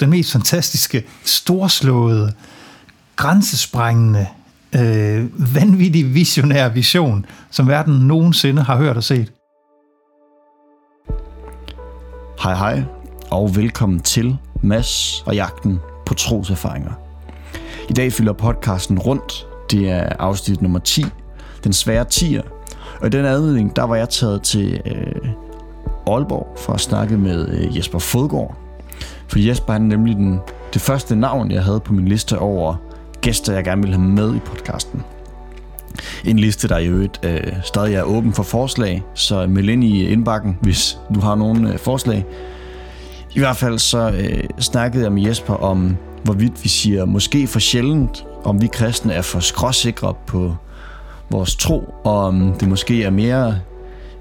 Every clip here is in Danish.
den mest fantastiske, storslåede, grænsesprængende, øh, vanvittig visionær vision, som verden nogensinde har hørt og set. Hej hej, og velkommen til Mass og jagten på troserfaringer. I dag fylder podcasten rundt. Det er afsnit nummer 10, den svære tier. Og i den anledning, der var jeg taget til øh, Aalborg for at snakke med øh, Jesper Fodgaard. For Jesper han er nemlig den, det første navn, jeg havde på min liste over gæster, jeg gerne ville have med i podcasten. En liste, der i øvrigt øh, stadig er åben for forslag, så meld ind i indbakken, hvis du har nogle øh, forslag. I hvert fald så øh, snakkede jeg med Jesper om, hvorvidt vi siger måske for sjældent, om vi kristne er for skråsikre på vores tro, og om det måske er mere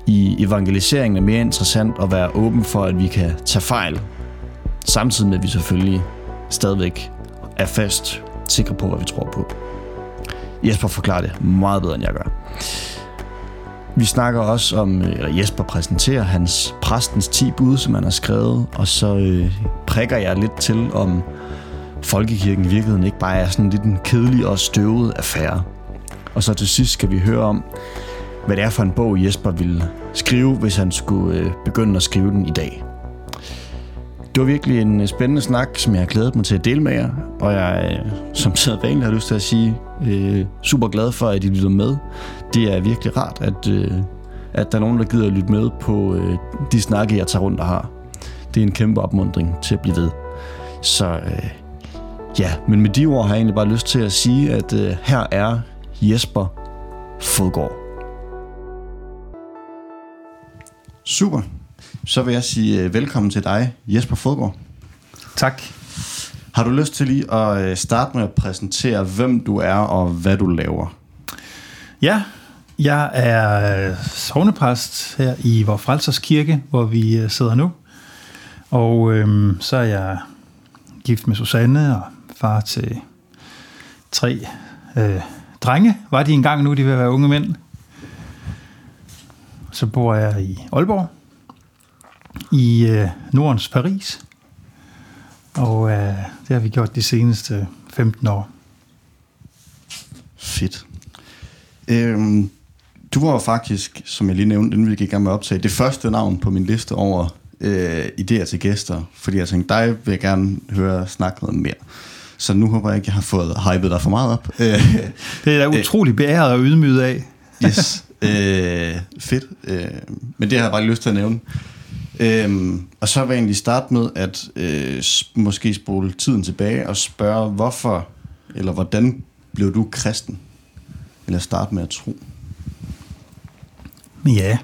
i evangeliseringen er mere interessant at være åben for, at vi kan tage fejl, samtidig med at vi selvfølgelig stadigvæk er fast sikre på, hvad vi tror på. Jesper forklarer det meget bedre, end jeg gør. Vi snakker også om, øh, eller Jesper præsenterer hans præstens 10 bud, som han har skrevet, og så øh, prikker jeg lidt til, om folkekirken i virkeligheden ikke bare er sådan lidt en kedelig og støvet affære. Og så til sidst skal vi høre om, hvad det er for en bog, Jesper ville skrive, hvis han skulle øh, begynde at skrive den i dag. Det var virkelig en øh, spændende snak, som jeg har glædet mig til at dele med jer, og jeg, øh, som vanligt har lyst til at sige, øh, super glad for, at I lytter med. Det er virkelig rart, at, øh, at der er nogen, der gider at lytte med på øh, de snakke, jeg tager rundt og har. Det er en kæmpe opmundring til at blive ved. Så øh, ja, men med de ord har jeg egentlig bare lyst til at sige, at øh, her er Jesper Fodgård. Super. Så vil jeg sige øh, velkommen til dig, Jesper Fodgaard. Tak. Har du lyst til lige at øh, starte med at præsentere, hvem du er og hvad du laver? Ja, jeg er øh, sovnepræst her i Vor Frelsers Kirke, hvor vi sidder nu. Og øhm, så er jeg gift med Susanne og far til tre øh, drenge. Var de engang nu, de vil være unge mænd. Så bor jeg i Aalborg, i øh, Nordens Paris. Og øh, det har vi gjort de seneste 15 år. Fedt. Øhm, du var faktisk, som jeg lige nævnte, inden vi gik i gang med at optage, det første navn på min liste over øh, idéer til gæster. Fordi jeg tænkte, dig vil jeg gerne høre snakke noget mere. Så nu håber jeg ikke, jeg har fået hypet dig for meget op. det er da utrolig beæret og ydmyget af. yes, øh, fedt. Øh, men det har jeg bare lyst til at nævne. Øhm, og så vil jeg egentlig starte med at øh, måske spole tiden tilbage og spørge, hvorfor eller hvordan blev du kristen? Eller starte med at tro? Ja.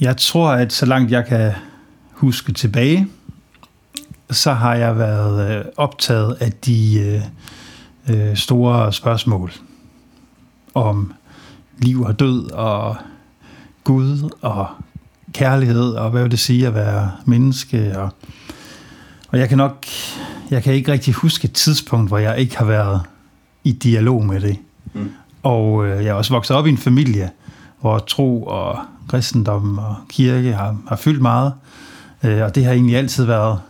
Jeg tror, at så langt jeg kan huske tilbage, så har jeg været øh, optaget af de øh, øh store spørgsmål om liv og død og Gud og kærlighed og hvad vil det sige at være menneske og, og jeg kan nok jeg kan ikke rigtig huske et tidspunkt hvor jeg ikke har været i dialog med det. Mm. og øh, jeg er også vokset op i en familie hvor tro og kristendom og kirke har, har fyldt meget. Øh, og det har egentlig altid været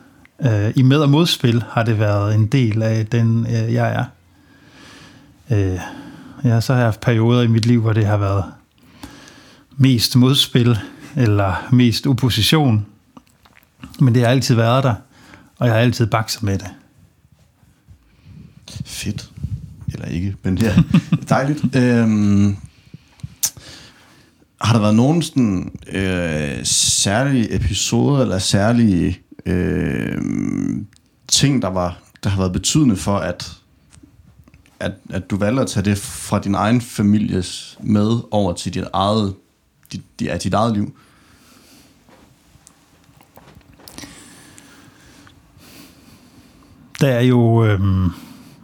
øh, i med- og modspil har det været en del af den øh, jeg er. Øh, Ja, så har jeg haft perioder i mit liv, hvor det har været mest modspil eller mest opposition. Men det har altid været der, og jeg har altid bakset med det. Fedt. Eller ikke, men det er dejligt. øhm, har der været nogen sådan, øh, særlige episoder eller særlige øh, ting, der, var, der har været betydende for, at at, at du valgte at tage det fra din egen families med over til dit eget, dit, ja, dit eget liv? Der er jo, øhm,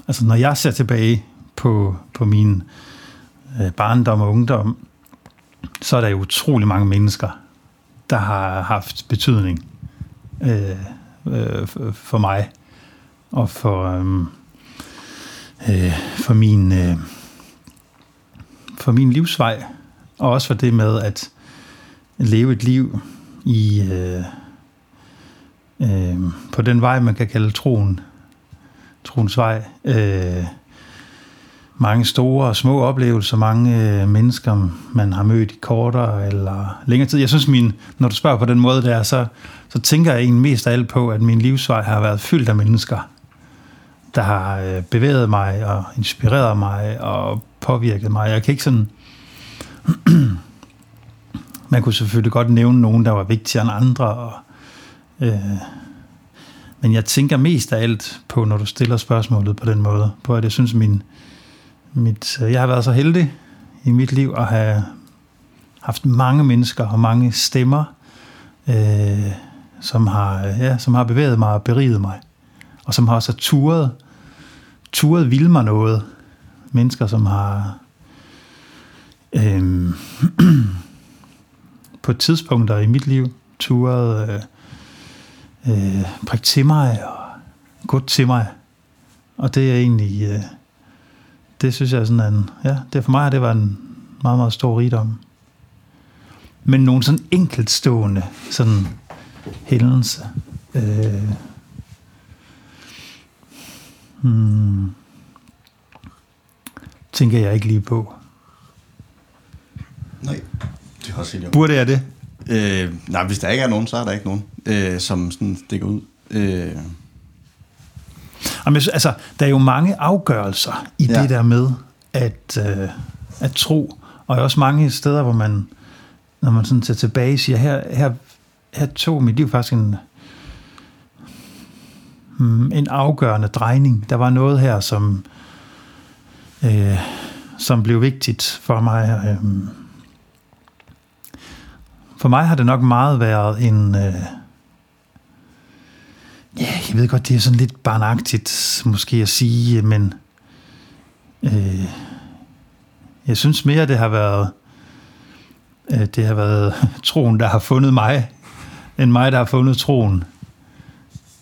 altså når jeg ser tilbage på, på min øh, barndom og ungdom, så er der jo utrolig mange mennesker, der har haft betydning øh, øh, for mig og for, øh, øh, for min øh, for min livsvej og også for det med at leve et liv i øh, øh, på den vej, man kan kalde troen, troens vej. Øh, mange store og små oplevelser, mange øh, mennesker, man har mødt i kortere eller længere tid. Jeg synes, min, når du spørger på den måde der, så, så tænker jeg egentlig mest af alt på, at min livsvej har været fyldt af mennesker, der har øh, bevæget mig og inspireret mig og påvirket mig. Jeg kan ikke sådan... man kunne selvfølgelig godt nævne nogen, der var vigtigere end andre, og, øh, men jeg tænker mest af alt på, når du stiller spørgsmålet på den måde, på at jeg synes, min, mit, øh, jeg har været så heldig i mit liv at have haft mange mennesker og mange stemmer, øh, som, har, øh, ja, som har bevæget mig og beriget mig, og som har også turet, turet vil mig noget. Mennesker, som har øh, på tidspunkter i mit liv turet øh, øh, prikke til mig og gå til mig. Og det er egentlig, øh, det synes jeg er sådan en, ja, det for mig det var en meget, meget stor rigdom. Men nogle sådan enkeltstående sådan hændelse. Øh, hmm, tænker jeg ikke lige på. Nej, det er også Burde jeg det? Øh, nej, hvis der ikke er nogen, så er der ikke nogen, øh, som sådan stikker ud. Øh. Jamen, altså, der er jo mange afgørelser i ja. det der med at, øh, at tro, og også mange steder, hvor man, når man sådan tager tilbage, siger, her, her, her tog mit liv faktisk en, mm, en afgørende drejning. Der var noget her, som, øh, som blev vigtigt for mig. Øh, for mig har det nok meget været en... Øh, ja, jeg ved godt, det er sådan lidt barnagtigt måske at sige, men øh, jeg synes mere, det har været øh, det har været troen, der har fundet mig, end mig, der har fundet troen.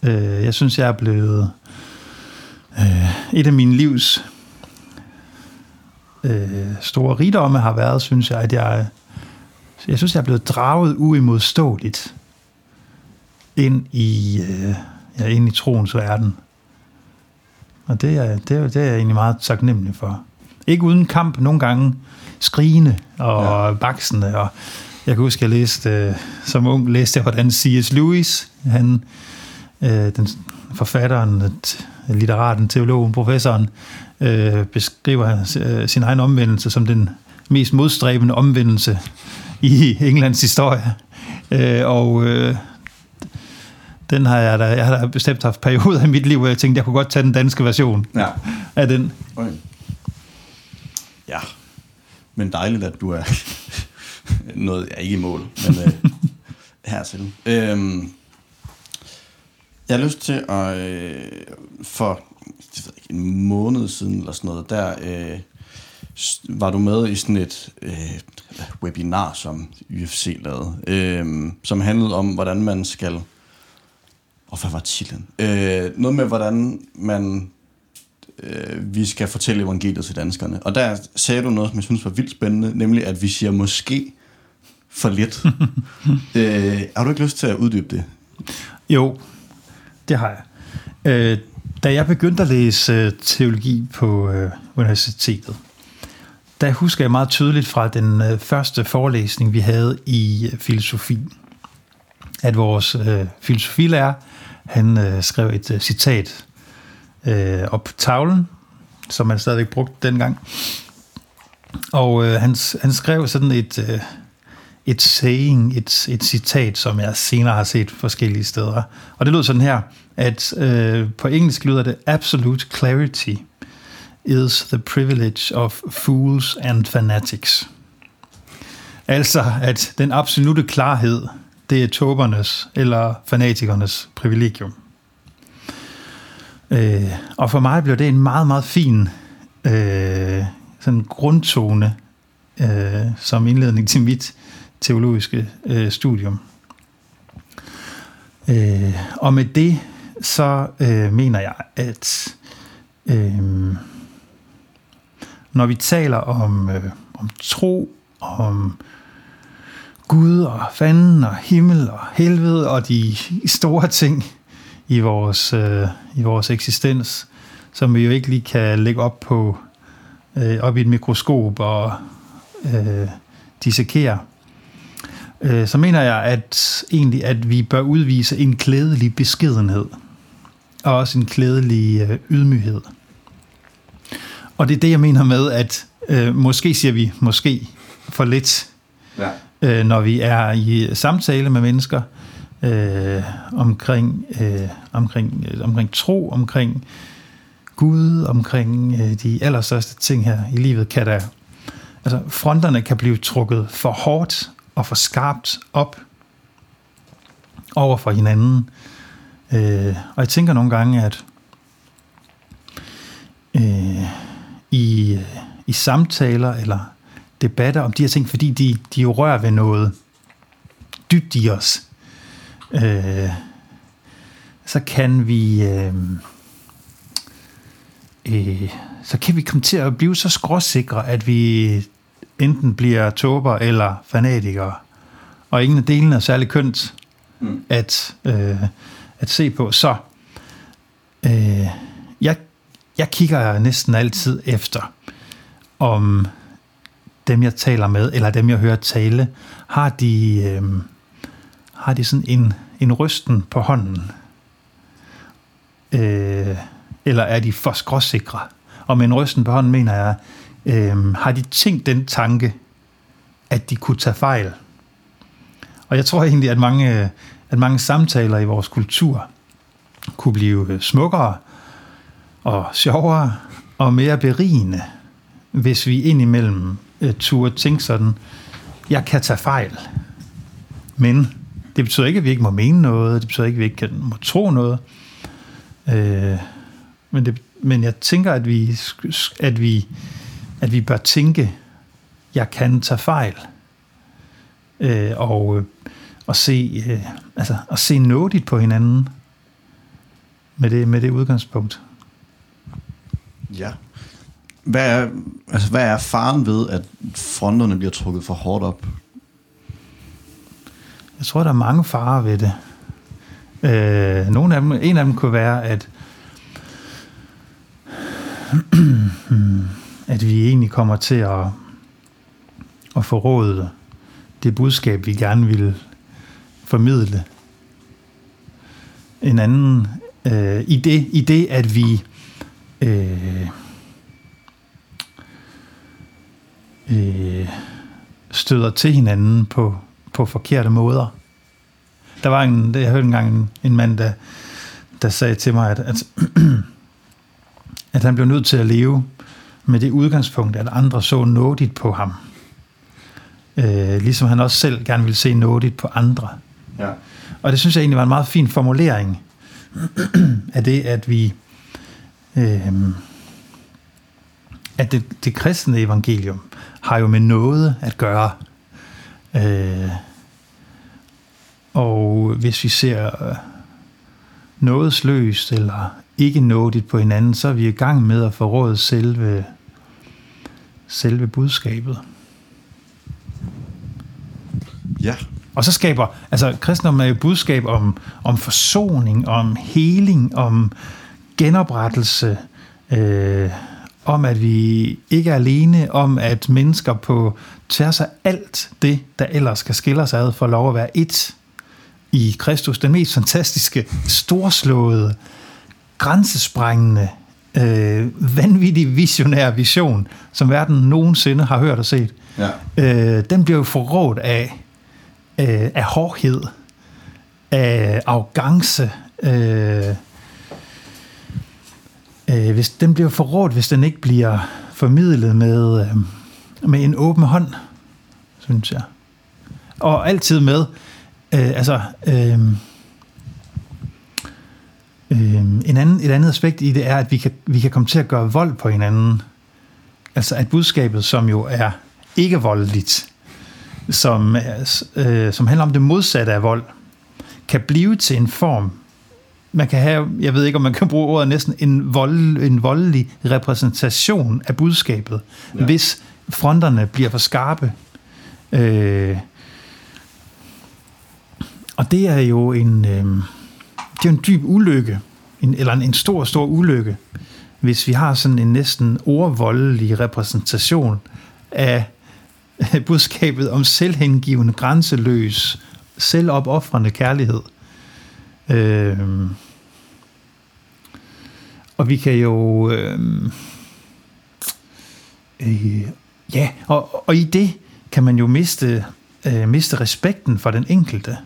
Øh, jeg synes, jeg er blevet øh, et af mine livs øh, store rigdomme har været, synes jeg, at jeg jeg synes, jeg er blevet draget uimodståeligt ind i, øh, ja, ind i troens verden. Og det er, det, er, det er jeg egentlig meget taknemmelig for. Ikke uden kamp, nogle gange skrigende og ja. baksende. Og jeg kan huske, jeg læste, øh, som ung læste jeg, hvordan C.S. Lewis, han, øh, den forfatteren, litteraten, teologen, professoren, øh, beskriver øh, sin egen omvendelse som den mest modstræbende omvendelse i Englands historie. Øh, og øh, den har jeg da, jeg har da bestemt haft perioder i mit liv, hvor jeg tænkte, jeg kunne godt tage den danske version ja. af den. Okay. Ja, men dejligt, at du er noget, jeg er ikke i mål, men øh, hertil. Øhm, jeg har lyst til at, øh, for jeg ved ikke, en måned siden eller sådan noget, der øh, var du med i sådan et øh, webinar, som UFC lavede, øh, som handlede om, hvordan man skal... Og hvad var titlen? Øh, noget med, hvordan man øh, vi skal fortælle evangeliet til danskerne. Og der sagde du noget, som jeg synes var vildt spændende, nemlig at vi siger måske for lidt. øh, har du ikke lyst til at uddybe det? Jo, det har jeg. Øh, da jeg begyndte at læse øh, teologi på øh, universitetet, der husker jeg meget tydeligt fra den øh, første forelæsning, vi havde i øh, filosofi, at vores øh, filosofilærer, han øh, skrev et øh, citat øh, op på tavlen, som man stadigvæk brugte dengang. Og øh, han, han skrev sådan et, øh, et saying, et, et citat, som jeg senere har set forskellige steder. Og det lød sådan her, at øh, på engelsk lyder det absolute clarity – is the privilege of fools and fanatics. Altså, at den absolute klarhed, det er tobernes eller fanatikernes privilegium. Øh, og for mig blev det en meget, meget fin øh, sådan grundtone øh, som indledning til mit teologiske øh, studium. Øh, og med det, så øh, mener jeg, at øh, når vi taler om, øh, om tro, om Gud og fanden og himmel og helvede og de store ting i vores, øh, i vores eksistens, som vi jo ikke lige kan lægge op på øh, op i et mikroskop og øh, dissekere, øh, så mener jeg at egentlig, at vi bør udvise en klædelig beskedenhed og også en klædelig øh, ydmyghed. Og det er det, jeg mener med, at øh, måske siger vi måske for lidt, ja. øh, når vi er i samtale med mennesker øh, omkring, øh, omkring, øh, omkring tro, omkring Gud, omkring øh, de allerstørste ting her i livet, kan der, altså fronterne kan blive trukket for hårdt og for skarpt op over for hinanden. Øh, og jeg tænker nogle gange, at øh, i, øh, i samtaler eller debatter om de her ting, fordi de, de jo rører ved noget dybt i os, øh, så kan vi øh, øh, så kan vi komme til at blive så skråsikre, at vi enten bliver tober eller fanatikere. Og ingen af delene er særlig kønt mm. at, øh, at se på. Så øh, jeg, jeg kigger næsten altid efter, om dem, jeg taler med, eller dem, jeg hører tale, har de, øh, har de sådan en, en rysten på hånden? Øh, eller er de for skråsikre? Og med en rysten på hånden mener jeg, øh, har de tænkt den tanke, at de kunne tage fejl? Og jeg tror egentlig, at mange, at mange samtaler i vores kultur kunne blive øh, smukkere og sjovere og mere berigende, hvis vi indimellem øh, turde tænke sådan, jeg kan tage fejl, men det betyder ikke, at vi ikke må mene noget, det betyder ikke, at vi ikke kan, må tro noget, øh, men, det, men jeg tænker, at vi, at vi, at vi bør tænke, jeg kan tage fejl, øh, og, og se, øh, altså, og se nådigt på hinanden med det, med det udgangspunkt. Ja. Hvad er, altså, hvad er faren ved, at fronterne bliver trukket for hårdt op? Jeg tror, der er mange farer ved det. Øh, nogle af dem, en af dem kunne være, at at vi egentlig kommer til at, at forråde det budskab, vi gerne vil formidle. En anden øh, i, det, i det, at vi øh, øh, støder til hinanden på, på forkerte måder. Der var en, jeg hørte engang en, en mand, der, der sagde til mig, at, at at han blev nødt til at leve med det udgangspunkt, at andre så nådigt på ham. Øh, ligesom han også selv gerne ville se nådigt på andre. Ja. Og det synes jeg egentlig var en meget fin formulering af det, at vi øh, at det, det kristne evangelium har jo med noget at gøre. Øh, og hvis vi ser øh, nådesløst eller ikke nådigt på hinanden, så er vi i gang med at forråde selve, selve budskabet. Ja. Og så skaber, altså kristendom er jo budskab om, om forsoning, om heling, om genoprettelse, øh, om at vi ikke er alene, om at mennesker på tværs af alt det, der ellers skal skille os ad, får lov at være et i Kristus. Den mest fantastiske, storslåede, grænsesprængende, øh, vanvittig visionær vision, som verden nogensinde har hørt og set, ja. øh, den bliver jo forrådt af, øh, af hårdhed, af arrogance. Øh, øh, hvis, den bliver forrådt, hvis den ikke bliver formidlet med, øh, med en åben hånd, synes jeg. Og altid med, øh, altså... Øh, Øh, en anden, et andet aspekt i det er, at vi kan, vi kan komme til at gøre vold på hinanden. Altså at budskabet, som jo er ikke voldeligt, som, øh, som handler om det modsatte af vold, kan blive til en form, man kan have, jeg ved ikke om man kan bruge ordet næsten, en, vold, en voldelig repræsentation af budskabet, ja. hvis fronterne bliver for skarpe. Øh, og det er jo en, øh, det er en dyb ulykke, en, eller en, en stor, stor ulykke, hvis vi har sådan en næsten ordvoldelig repræsentation af budskabet om selvhengivende, grænseløs, selvopoffrende kærlighed. Øh, og vi kan jo... Øh, øh, ja, og, og i det kan man jo miste, øh, miste respekten for den enkelte.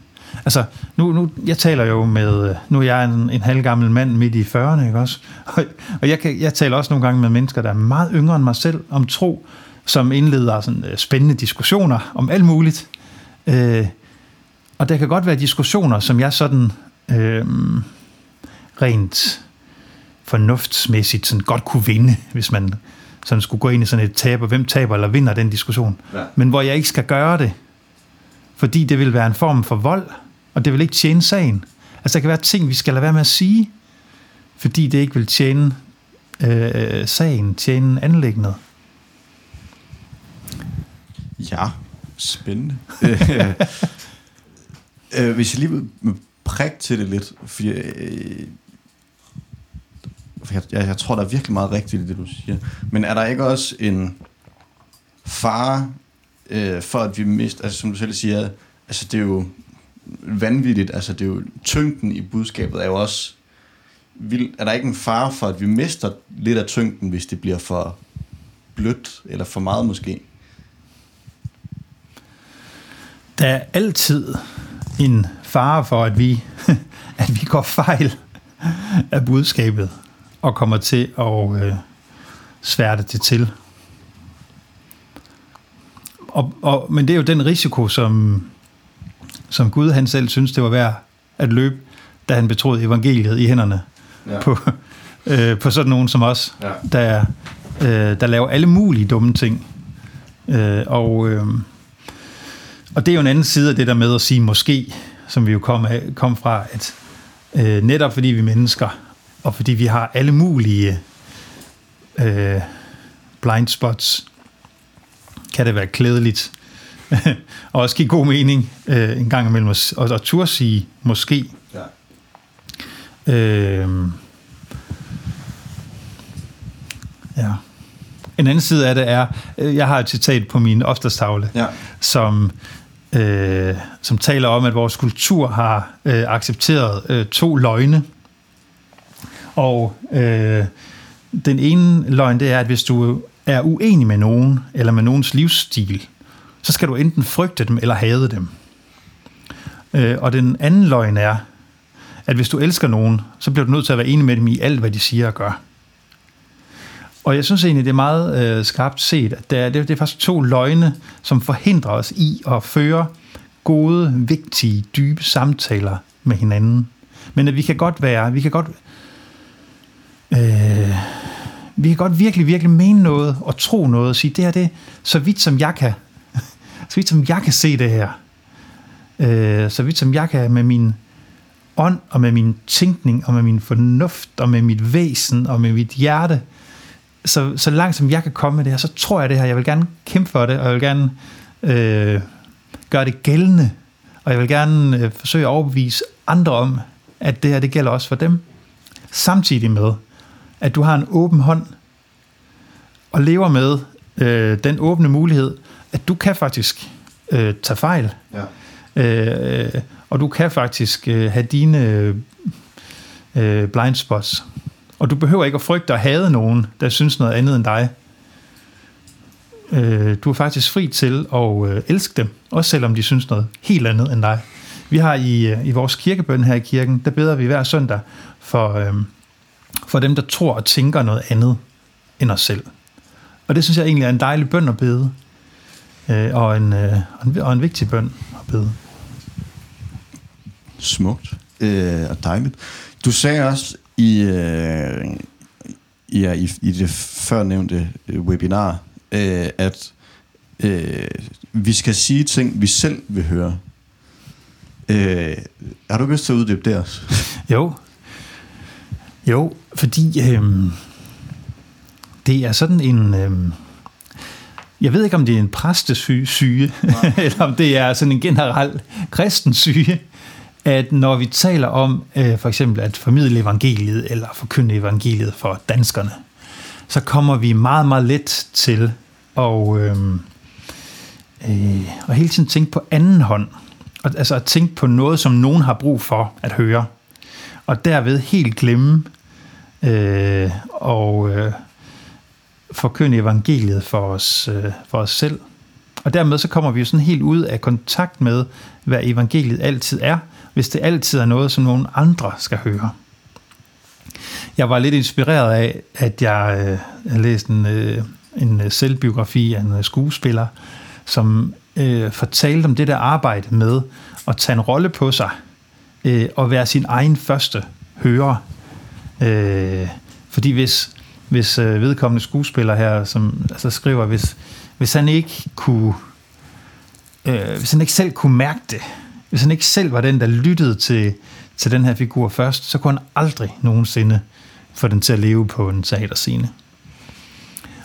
Altså, nu, nu, jeg taler jo med, nu er jeg en, en halvgammel mand midt i 40'erne, ikke også? Og, og jeg, kan, jeg taler også nogle gange med mennesker, der er meget yngre end mig selv, om tro, som indleder sådan øh, spændende diskussioner om alt muligt. Øh, og der kan godt være diskussioner, som jeg sådan øh, rent fornuftsmæssigt sådan godt kunne vinde, hvis man sådan skulle gå ind i sådan et taber, hvem taber eller vinder den diskussion. Ja. Men hvor jeg ikke skal gøre det, fordi det vil være en form for vold, og det vil ikke tjene sagen. Altså der kan være ting, vi skal lade være med at sige, fordi det ikke vil tjene øh, sagen, tjene anlægget. Ja, spændende. øh, hvis jeg lige vil prik til det lidt, fordi øh, jeg, jeg, jeg tror, der er virkelig meget rigtigt i det, du siger. Men er der ikke også en fare øh, for, at vi mister, altså som du selv siger, altså det er jo vanvittigt, altså det er jo, tyngden i budskabet er jo også, vild, er der ikke en fare for, at vi mister lidt af tyngden, hvis det bliver for blødt, eller for meget måske? Der er altid en fare for, at vi, at vi går fejl af budskabet og kommer til at øh, sværte det til. Og, og, men det er jo den risiko, som, som Gud han selv synes, det var værd at løbe, da han betroede evangeliet i hænderne ja. på, øh, på sådan nogen som os, ja. der, øh, der laver alle mulige dumme ting. Øh, og, øh, og det er jo en anden side af det der med at sige måske, som vi jo kom, af, kom fra, at øh, netop fordi vi mennesker og fordi vi har alle mulige øh, blind spots, kan det være klædeligt og også give god mening øh, en gang imellem at, at turde sige måske. Ja. Øh, ja. En anden side af det er, øh, jeg har et citat på min oftestavle, ja. som, øh, som taler om, at vores kultur har øh, accepteret øh, to løgne. Og øh, den ene løgn, det er, at hvis du er uenig med nogen, eller med nogens livsstil, så skal du enten frygte dem eller hade dem. Øh, og den anden løgn er, at hvis du elsker nogen, så bliver du nødt til at være enig med dem i alt, hvad de siger og gør. Og jeg synes egentlig, det er meget øh, skarpt set, at det er, det er faktisk to løgne, som forhindrer os i at føre gode, vigtige, dybe samtaler med hinanden. Men at vi kan godt være, vi kan godt øh, vi kan godt virkelig, virkelig mene noget og tro noget og sige, det her det så vidt som jeg kan så vidt som jeg kan se det her. Øh, så vidt som jeg kan med min ånd og med min tænkning og med min fornuft og med mit væsen og med mit hjerte. Så, så langt som jeg kan komme med det her, så tror jeg det her. Jeg vil gerne kæmpe for det, og jeg vil gerne øh, gøre det gældende. Og jeg vil gerne øh, forsøge at overbevise andre om, at det her det gælder også for dem. Samtidig med, at du har en åben hånd og lever med øh, den åbne mulighed, at du kan faktisk øh, tage fejl. Ja. Øh, og du kan faktisk øh, have dine øh, blind spots. Og du behøver ikke at frygte at hade nogen, der synes noget andet end dig. Øh, du er faktisk fri til at øh, elske dem, også selvom de synes noget helt andet end dig. Vi har i, øh, i vores kirkebøn her i kirken, der beder vi hver søndag for... Øh, for dem, der tror og tænker noget andet end os selv. Og det synes jeg egentlig er en dejlig bøn at bede, øh, og, en, øh, og, en, og en vigtig bøn at bede. Smukt øh, og dejligt. Du sagde også i, øh, ja, i, i det førnævnte øh, webinar, øh, at øh, vi skal sige ting, vi selv vil høre. Øh, har du lyst til at uddybe det også? Jo, jo, fordi øhm, det er sådan en... Øhm, jeg ved ikke, om det er en præstesyge, eller om det er sådan en generel kristen syge, at når vi taler om øh, for eksempel at formidle evangeliet eller forkynde evangeliet for danskerne, så kommer vi meget, meget let til at, øh, øh, at hele tiden tænke på anden hånd. Og, altså at tænke på noget, som nogen har brug for at høre. Og derved helt glemme øh, og øh, forkynde evangeliet for os, øh, for os selv. Og dermed så kommer vi jo sådan helt ud af kontakt med, hvad evangeliet altid er, hvis det altid er noget, som nogen andre skal høre. Jeg var lidt inspireret af, at jeg øh, læste en, øh, en selvbiografi af en øh, skuespiller, som øh, fortalte om det der arbejde med at tage en rolle på sig øh, og være sin egen første hører. Øh, fordi hvis, hvis øh, vedkommende skuespiller her, som altså skriver, hvis, hvis han ikke kunne, øh, hvis han ikke selv kunne mærke det, hvis han ikke selv var den, der lyttede til, til den her figur først, så kunne han aldrig nogensinde få den til at leve på en teaterscene.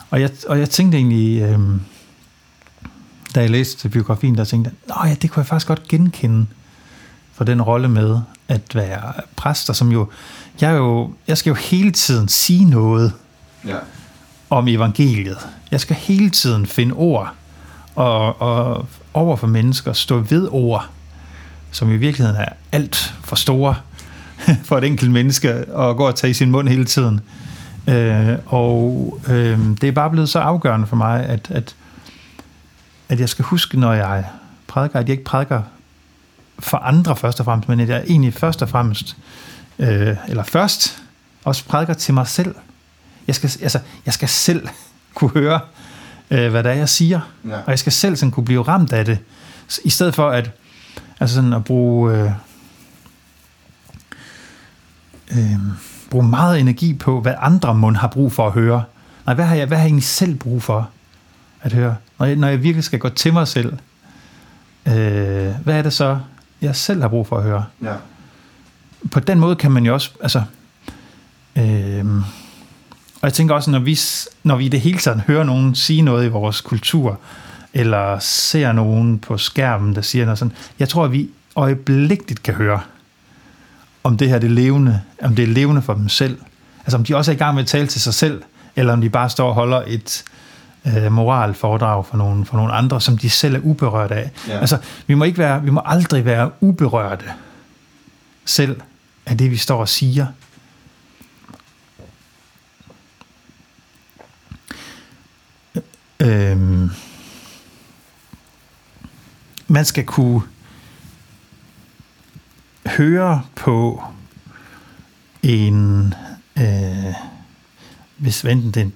Og jeg, og jeg tænkte egentlig, øh, da jeg læste biografien, der tænkte jeg, ja, det kunne jeg faktisk godt genkende for den rolle med at være præster, som jo, jeg, jo, jeg skal jo hele tiden sige noget ja. om evangeliet. Jeg skal hele tiden finde ord og, og over for mennesker stå ved ord, som i virkeligheden er alt for store for et enkelt menneske at gå og tage i sin mund hele tiden. Øh, og øh, det er bare blevet så afgørende for mig, at, at, at jeg skal huske, når jeg prædiker, at jeg ikke prædiker for andre først og fremmest, men at jeg egentlig først og fremmest, øh, eller først, også prædiker til mig selv. Jeg skal, altså, jeg skal selv kunne høre, øh, hvad det er, jeg siger, ja. og jeg skal selv sådan kunne blive ramt af det, i stedet for at, altså sådan at bruge... Øh, øh, bruge meget energi på, hvad andre mund har brug for at høre. Nej, hvad har jeg, hvad har jeg egentlig selv brug for at høre? Når jeg, når jeg virkelig skal gå til mig selv, øh, hvad er det så, jeg selv har brug for at høre? Ja. På den måde kan man jo også, altså, øh, og jeg tænker også, når vi, når vi i det hele taget hører nogen sige noget i vores kultur, eller ser nogen på skærmen, der siger noget sådan, jeg tror, at vi øjeblikkeligt kan høre, om det her det er levende, om det er levende for dem selv. Altså om de også er i gang med at tale til sig selv, eller om de bare står og holder et øh, moralforedrag for nogle, for nogle andre, som de selv er uberørt af. Ja. Altså, vi må, ikke være, vi må aldrig være uberørte selv af det, vi står og siger. Øhm, man skal kunne høre på en, øh, hvis enten det, er en,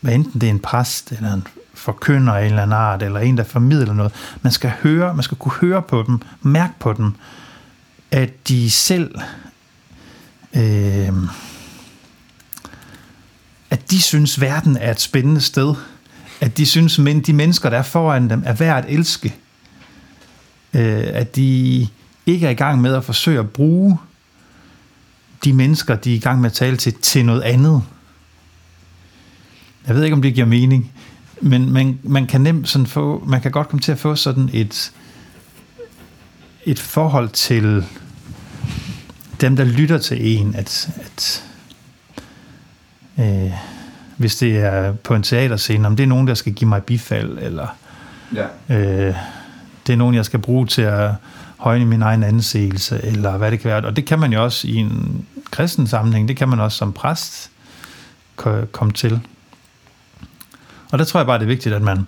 hvad enten det er en præst, eller en forkynder af en eller anden art, eller en, der formidler noget, man skal høre, man skal kunne høre på dem, mærke på dem, at de selv, øh, at de synes, verden er et spændende sted, at de synes, at de mennesker, der er foran dem, er værd at elske, øh, at de ikke er i gang med at forsøge at bruge de mennesker, de er i gang med at tale til, til noget andet. Jeg ved ikke, om det giver mening, men man, man kan nemt sådan få, man kan godt komme til at få sådan et, et forhold til dem, der lytter til en, at, at øh, hvis det er på en teaterscene, om det er nogen, der skal give mig bifald, eller ja. øh, det er nogen, jeg skal bruge til at højne min egen anseelse, eller hvad det kan være. Og det kan man jo også i en kristen sammenhæng, det kan man også som præst komme til. Og der tror jeg bare, det er vigtigt, at man,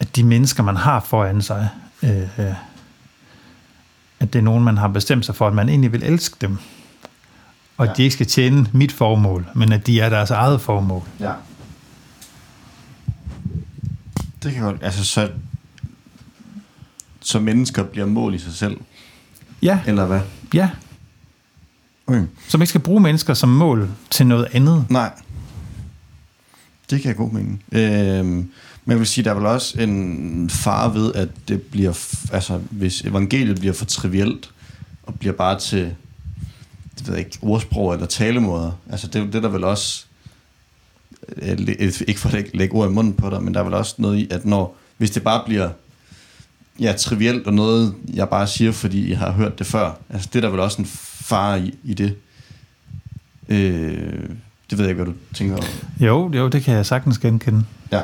at de mennesker, man har foran sig, øh, at det er nogen, man har bestemt sig for, at man egentlig vil elske dem. Og ja. at de ikke skal tjene mit formål, men at de er deres eget formål. Ja. Det kan godt, altså så så mennesker bliver mål i sig selv? Ja. Eller hvad? Ja. Okay. Så man ikke skal bruge mennesker som mål til noget andet. Nej. Det kan jeg god mening. Øhm, men jeg vil sige, der er vel også en far ved, at det bliver, altså hvis evangeliet bliver for trivielt, og bliver bare til, det ved jeg ikke, ordsprog eller talemåder, altså det, det der vel også, ikke for at lægge ord i munden på dig, men der er vel også noget i, at når, hvis det bare bliver ja, trivielt og noget, jeg bare siger, fordi jeg har hørt det før. Altså, det er der vel også en fare i, i det. Øh, det ved jeg ikke, hvad du tænker om. Jo, jo, det kan jeg sagtens genkende. Ja.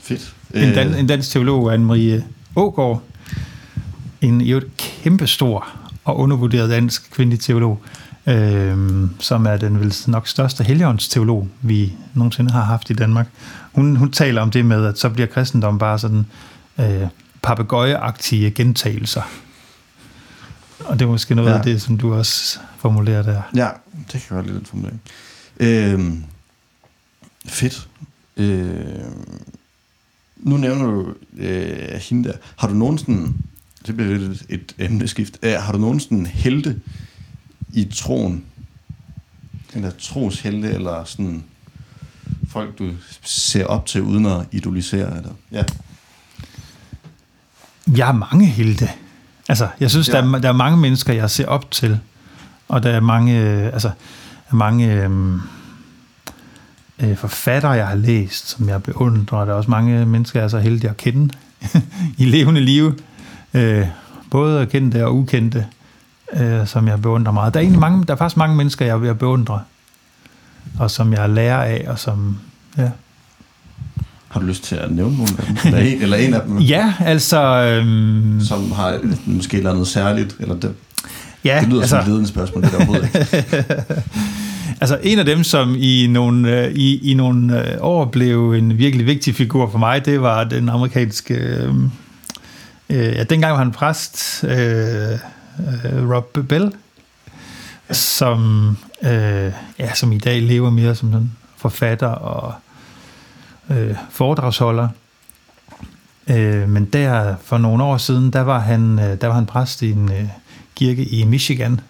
Fedt. En, dan, en dansk teolog, Anne-Marie Ågaard, en jo kæmpestor og undervurderet dansk kvindelig teolog, øh, som er den vel nok største helligåndsteolog, vi nogensinde har haft i Danmark. Hun, hun taler om det med, at så bliver kristendom bare sådan øh, papegøjeagtige gentagelser. Og det er måske noget ja. af det, som du også formulerer der. Ja, det kan godt lide den formulering. Øh, fedt. Øh, nu nævner du øh, hende der. Har du nogensinde, det bliver lidt et, emneskift, øh, har du nogensinde helte i troen? Eller troshelte, eller sådan folk, du ser op til, uden at idolisere? Eller? Ja. Jeg har mange helte. Altså, jeg synes, ja. der, er, der er mange mennesker, jeg ser op til. Og der er mange, øh, altså, mange øh, øh, forfattere, jeg har læst, som jeg beundrer. Der er også mange mennesker, jeg er så heldig at kende i levende liv. Øh, både kendte og ukendte, øh, som jeg beundrer meget. Der er, egentlig mange, der er faktisk mange mennesker, jeg vil beundre, og som jeg lærer af, og som, ja. Har du lyst til at nævne nogle af dem? Eller en, eller en af dem? ja, altså... Øhm, som har måske eller noget særligt? Eller det, ja, det lyder altså, som et ledende spørgsmål, det der overhovedet ikke. altså en af dem, som i nogle, øh, i, i nogle øh, år blev en virkelig vigtig figur for mig, det var den amerikanske... Øh, øh, ja, dengang var han præst, øh, øh, Rob Bell, som, øh, ja, som i dag lever mere som en forfatter og øh, foredragsholder. Øh, men der for nogle år siden, der var han, øh, der var han præst i en øh, kirke i Michigan,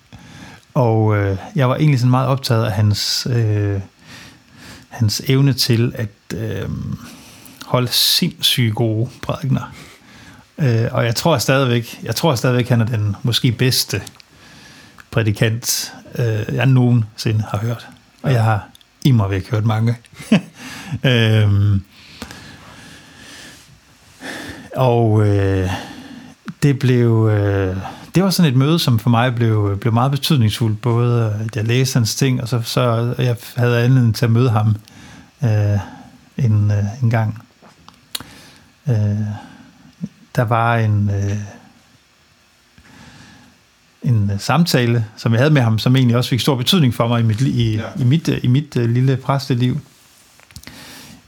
og øh, jeg var egentlig sådan meget optaget af hans, øh, hans evne til at øh, holde sindssygt gode prædikner. Øh, og jeg tror stadigvæk, jeg tror stadigvæk, han er den måske bedste prædikant, øh, jeg nogensinde har hørt. Og jeg har i mig væk hørt mange. øhm, og øh, det blev... Øh, det var sådan et møde, som for mig blev, blev meget betydningsfuldt, både at jeg læste hans ting, og så, så jeg havde anledning til at møde ham øh, en, øh, en gang. Øh, der var en, øh, en samtale, som jeg havde med ham, som egentlig også fik stor betydning for mig i mit, i, ja. i mit, i mit uh, lille præsteliv.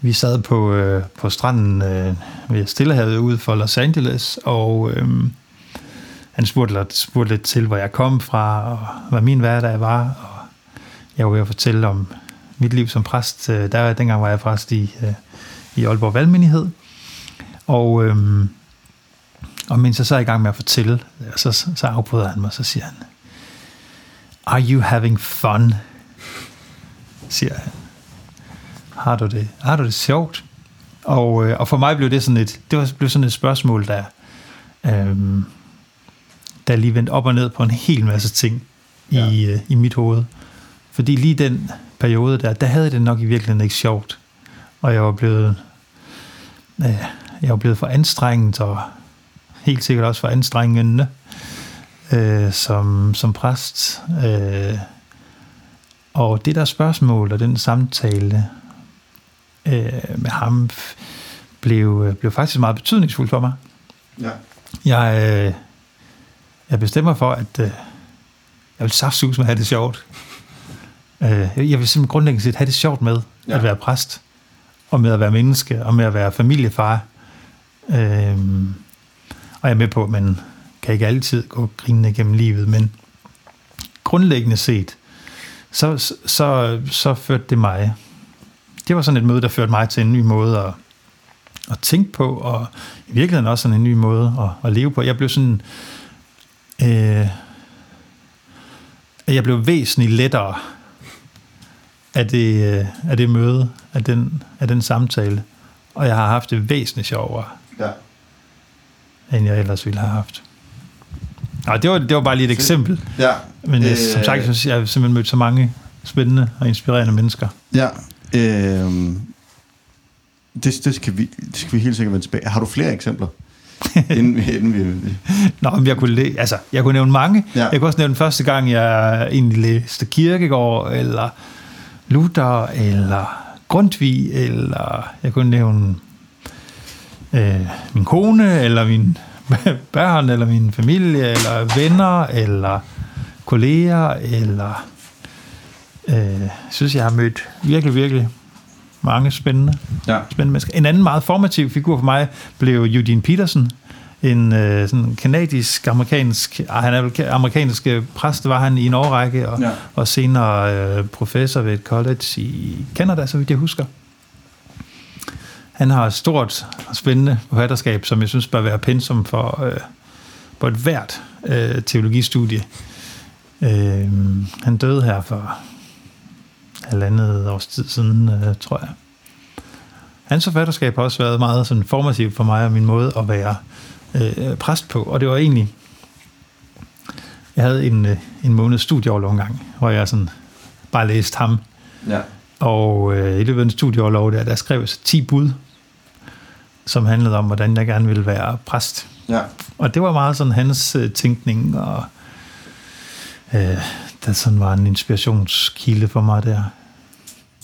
Vi sad på, øh, på stranden øh, ved Stillehavet ude for Los Angeles, og øh, han spurgte spurgte lidt til, hvor jeg kom fra, og hvad min hverdag var, og jeg var ved at fortælle om mit liv som præst. Øh, der, dengang var jeg præst i, øh, i Aalborg Valgmenighed, og, øh, og mens jeg så er i gang med at fortælle, så, så afbryder han mig, så siger han, Are you having fun? siger han. Har du det, har du det sjovt? Og, øh, og for mig blev det sådan et, det var, blev sådan et spørgsmål, der, øhm, der lige vendte op og ned på en hel masse ting ja. i, øh, i mit hoved. Fordi lige den periode der, der havde det nok i virkeligheden ikke sjovt. Og jeg var blevet, øh, jeg var blevet for anstrengt, og helt sikkert også for anstrengende øh, som, som præst. Øh, og det der spørgsmål og den samtale øh, med ham blev, blev faktisk meget betydningsfuld for mig. Ja. Jeg, øh, jeg bestemmer for, at øh, jeg vil saftsus med at have det sjovt. Øh, jeg vil simpelthen grundlæggende set have det sjovt med ja. at være præst, og med at være menneske, og med at være familiefar. Øh, og jeg er med på, at man kan ikke altid gå grinende gennem livet, men grundlæggende set, så, så, så, så førte det mig. Det var sådan et møde, der førte mig til en ny måde at, at tænke på, og i virkeligheden også sådan en ny måde at, at leve på. Jeg blev sådan... Øh, jeg blev væsentligt lettere af det, øh, af det møde, af den, af den samtale, og jeg har haft det væsentligt sjovere. Ja end jeg ellers ville have haft. Og det var, det var bare lige et Fedt. eksempel. Ja. Men øh, som sagt, jeg, jeg har simpelthen mødt så mange spændende og inspirerende mennesker. Ja. Øh, Det, det, skal vi, det skal vi helt sikkert vende tilbage. Har du flere eksempler? inden, vi- inden vi, Nå, men jeg kunne, læ- altså, jeg kunne nævne mange. Ja. Jeg kunne også nævne første gang, jeg egentlig læste Kierkegaard, eller Luther, eller Grundtvig, eller jeg kunne nævne øh, min kone, eller min børn, eller min familie, eller venner, eller kolleger, eller øh, synes, jeg har mødt virkelig, virkelig mange spændende ja. spændende mennesker. En anden meget formativ figur for mig blev Eugene Peterson, en øh, sådan kanadisk amerikansk, ah, han er amerikansk præst, var han i en årrække, og, Ja. og senere øh, professor ved et college i Canada, så vidt jeg husker. Han har et stort og spændende forfatterskab, som jeg synes bør være pensum for, øh, på et hvert øh, teologistudie. Øh, han døde her for halvandet års tid siden, øh, tror jeg. Hans forfatterskab har også været meget sådan formativt for mig og min måde at være øh, præst på. Og det var egentlig... Jeg havde en, øh, en måned studieoverlov en gang, hvor jeg sådan bare læste ham. ja. Og øh, i løbet af en studieoverlov der, der skrev jeg så 10 bud, som handlede om, hvordan jeg gerne ville være præst. ja. Og det var meget sådan hans øh, tænkning, og øh, der sådan var en inspirationskilde for mig der.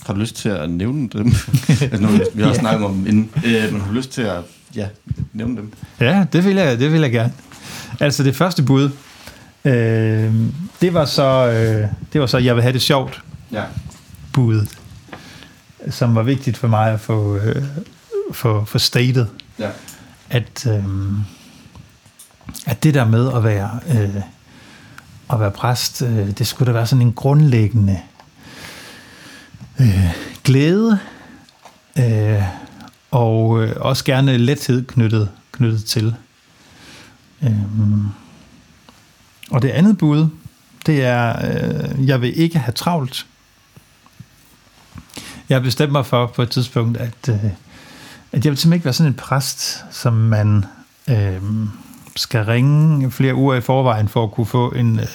Har du lyst til at nævne dem? altså, nu, vi har også Ja. snakket om dem inden, øh, men har du lyst til at ja, nævne dem? Ja, det vil jeg, det vil jeg gerne. Altså det første bud, øh, det var så, øh, det var så, jeg vil have det sjovt, Ja. budet, som var vigtigt for mig at få, øh, få, få stated, Ja. at, øh, at det der med at være, øh, at være præst, øh, det skulle da være sådan en grundlæggende øh, glæde, øh, og øh, også gerne lethed knyttet, knyttet til. Øhm. Og det andet bud, det er, øh, jeg vil ikke have travlt. Jeg bestemte mig for på et tidspunkt, at, øh, at jeg vil simpelthen ikke være sådan en præst, som man øh, skal ringe flere uger i forvejen for at kunne få en, øh,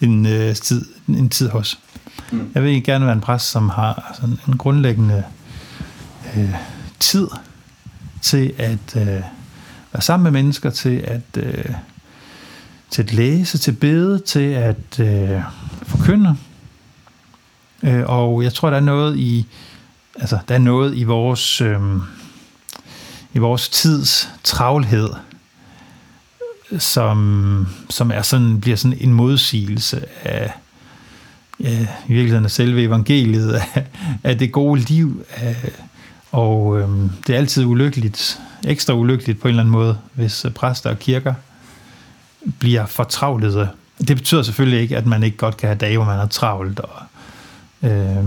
en, øh, tid, en tid hos. Mm. Jeg vil ikke gerne være en præst, som har sådan en grundlæggende øh, tid til at øh, være sammen med mennesker, til at, øh, til at læse, til at bede, til at øh, forkynde. Øh, og jeg tror, der er noget i, altså, der er noget i vores, øh, i vores tids travlhed, som, som er sådan, bliver sådan en modsigelse af, ja, i virkeligheden af selve evangeliet, af, af det gode liv, af, og øh, det er altid ulykkeligt, ekstra ulykkeligt på en eller anden måde, hvis øh, præster og kirker bliver fortravlede. Det betyder selvfølgelig ikke, at man ikke godt kan have dage, hvor man er travlt. Og, øh,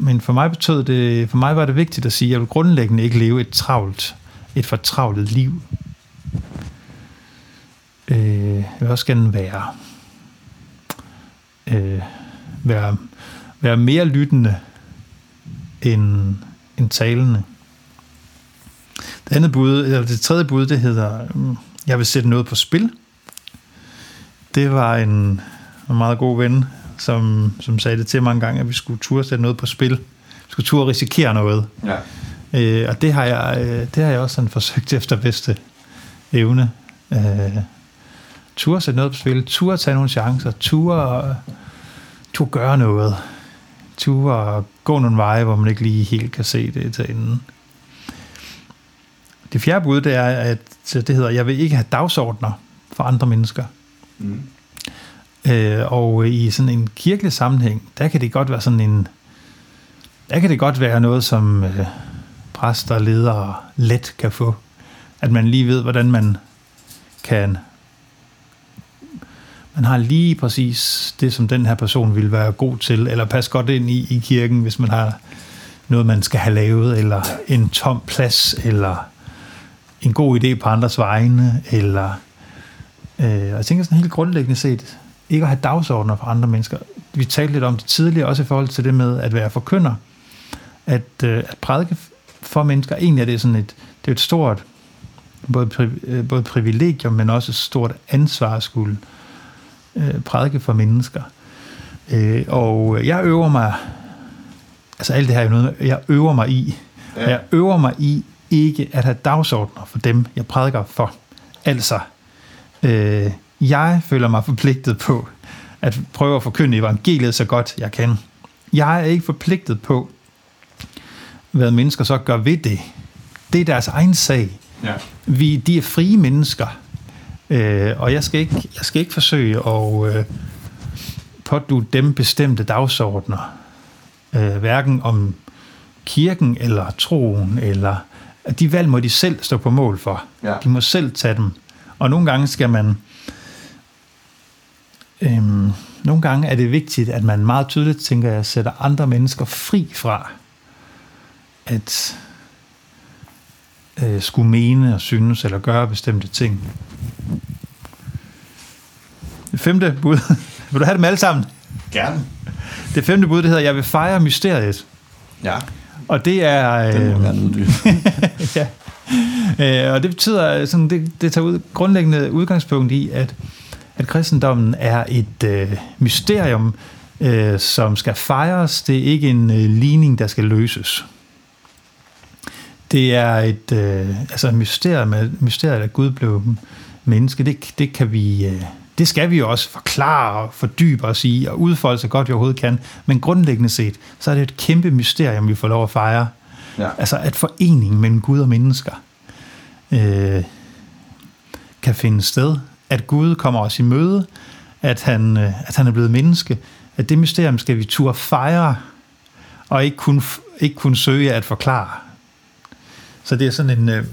men for mig betød det, for mig var det vigtigt at sige, at jeg vil grundlæggende ikke leve et travlt, et fortravlet liv. Øh, jeg vil også gerne være, øh, være, være mere lyttende end, end talende. Det andet bud, eller det tredje bud, det hedder, mm, jeg vil sætte noget på spil. Det var en, en meget god ven, som, som sagde det til mig en gang, at vi skulle turde sætte noget på spil. Vi skulle turde risikere noget. Ja. Øh, og det har, jeg, øh, det har jeg også sådan forsøgt efter bedste evne. Øh, turde sætte noget på spil, turde tage nogle chancer, turde, turde gøre noget, turde gå nogle veje, hvor man ikke lige helt kan se det til enden. Det fjerde bud, det er, at det hedder, jeg vil ikke have dagsordner for andre mennesker. Mm. Øh, og i sådan en kirkelig sammenhæng, der kan det godt være sådan en, der kan det godt være noget, som øh, præster og ledere let kan få. At man lige ved, hvordan man kan man har lige præcis det, som den her person vil være god til, eller passe godt ind i, i kirken, hvis man har noget, man skal have lavet, eller en tom plads, eller en god idé på andres vegne, eller øh, og jeg tænker sådan helt grundlæggende set, ikke at have dagsordner for andre mennesker. Vi talte lidt om det tidligere, også i forhold til det med at være forkynder, at, øh, at prædike for mennesker, egentlig er det sådan et, det er et stort, både, pri, øh, både privilegium, men også et stort ansvar at skulle øh, prædike for mennesker. Øh, og jeg øver mig, altså alt det her er noget, jeg øver mig i Ja. Jeg øver mig i ikke at have dagsordner for dem, jeg prædiker for. Altså, øh, jeg føler mig forpligtet på at prøve at forkynde evangeliet så godt jeg kan. Jeg er ikke forpligtet på, hvad mennesker så gør ved det. Det er deres egen sag. Ja. Vi, de er frie mennesker, øh, og jeg skal, ikke, jeg skal ikke forsøge at øh, pådue dem bestemte dagsordner. Øh, hverken om kirken eller troen, eller de valg må de selv stå på mål for. Ja. De må selv tage dem. Og nogle gange skal man... Øhm, nogle gange er det vigtigt, at man meget tydeligt tænker, at sætter andre mennesker fri fra at øh, skulle mene og synes eller gøre bestemte ting. Det femte bud. Vil du have dem alle sammen? Gerne. Det femte bud, det hedder, jeg vil fejre mysteriet. Ja. Og det er... Øh, det må gerne ja. Øh, og det betyder, sådan, det, det tager ud, grundlæggende udgangspunkt i, at, at kristendommen er et øh, mysterium, øh, som skal fejres. Det er ikke en øh, ligning, der skal løses. Det er et øh, altså et mysterium, mysteriet, at Gud blev menneske. Det, det kan vi... Øh, det skal vi jo også forklare og fordybe os i og udfolde så godt vi overhovedet kan. Men grundlæggende set, så er det et kæmpe mysterium, vi får lov at fejre. Ja. Altså at foreningen mellem Gud og mennesker øh, kan finde sted. At Gud kommer os i møde, at han, øh, at han er blevet menneske. At det mysterium skal vi turde fejre, og ikke kun, ikke kun søge at forklare. Så det er sådan en... Øh,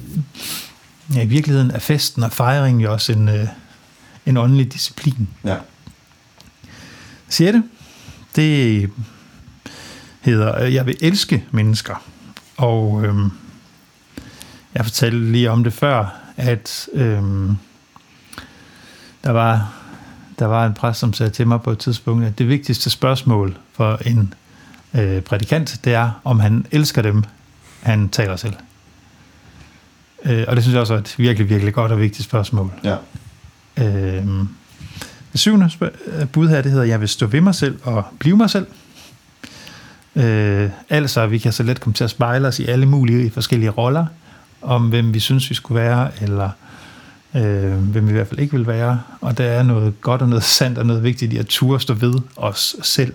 ja, I virkeligheden er festen og fejringen jo også en, øh, en åndelig disciplin. Ja. Det? Det hedder, jeg vil elske mennesker. Og øhm, jeg fortalte lige om det før, at øhm, der var der var en præst, som sagde til mig på et tidspunkt, at det vigtigste spørgsmål for en øh, prædikant, det er, om han elsker dem, han taler selv. Øh, og det synes jeg også er et virkelig, virkelig godt og vigtigt spørgsmål. Ja. Øh, det syvende bud her, det hedder, jeg vil stå ved mig selv og blive mig selv. Øh, altså, vi kan så let komme til at spejle os i alle mulige forskellige roller, om hvem vi synes, vi skulle være, eller øh, hvem vi i hvert fald ikke vil være. Og der er noget godt og noget sandt og noget vigtigt i at ture stå ved os selv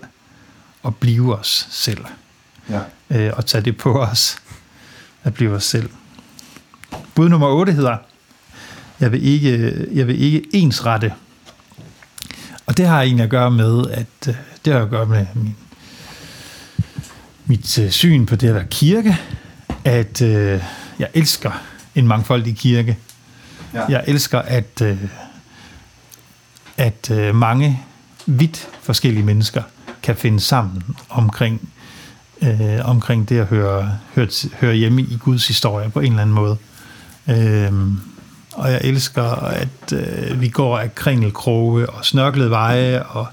og blive os selv. Ja. Øh, og tage det på os at blive os selv. Bud nummer 8 hedder, jeg vil ikke, jeg vil ikke ensrette. Og det har egentlig at gøre med, at øh, det har at gøre med min, mit øh, syn på det at være kirke, at øh, jeg elsker en mangfoldig kirke. Ja. Jeg elsker, at, øh, at øh, mange vidt forskellige mennesker kan finde sammen omkring, øh, omkring det at høre, høre, høre hjemme i Guds historie på en eller anden måde. Øh, og jeg elsker, at øh, vi går af kringelkroge og snørklede veje, og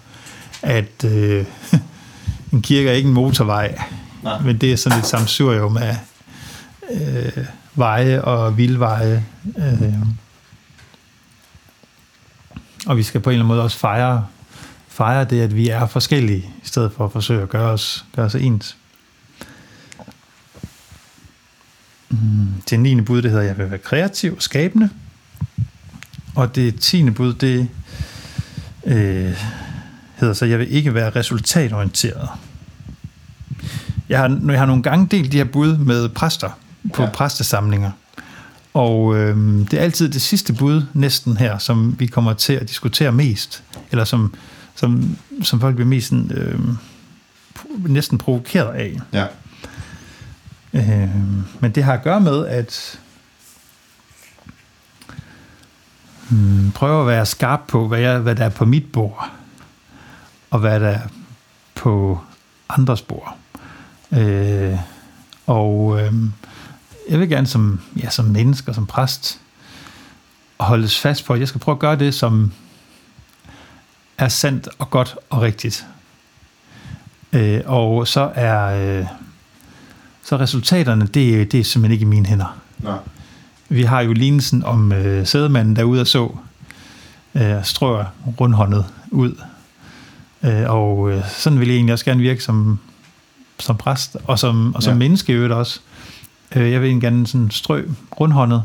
at øh, en kirke er ikke en motorvej, Nej. men det er sådan et samsurium af øh, veje og vildveje. Øh, og vi skal på en eller anden måde også fejre, fejre det, at vi er forskellige, i stedet for at forsøge at gøre os, gøre os ens. Mm, det 9. bud, det hedder, jeg vil være kreativ og skabende. Og det tiende bud, det øh, hedder så, jeg vil ikke være resultatorienteret. Jeg har, jeg har nogle gange delt de her bud med præster på ja. præstesamlinger, og øh, det er altid det sidste bud næsten her, som vi kommer til at diskutere mest, eller som, som, som folk bliver mest øh, næsten provokeret af. Ja. Øh, men det har at gøre med, at hmm, prøve at være skarp på, hvad, jeg, hvad der er på mit bord, og hvad der er på andres bord. Øh, og øh, jeg vil gerne som, ja, som menneske og som præst holdes fast på, at jeg skal prøve at gøre det, som er sandt og godt og rigtigt. Øh, og så er øh, så resultaterne, det, det er simpelthen ikke i mine hænder. Nej. Vi har jo lignelsen om øh, sædemanden derude og så øh, strør rundhåndet ud. Øh, og øh, sådan vil jeg egentlig også gerne virke som, som præst, og som, og som ja. menneske i øvrigt også. Øh, jeg vil egentlig gerne sådan strø rundhåndet,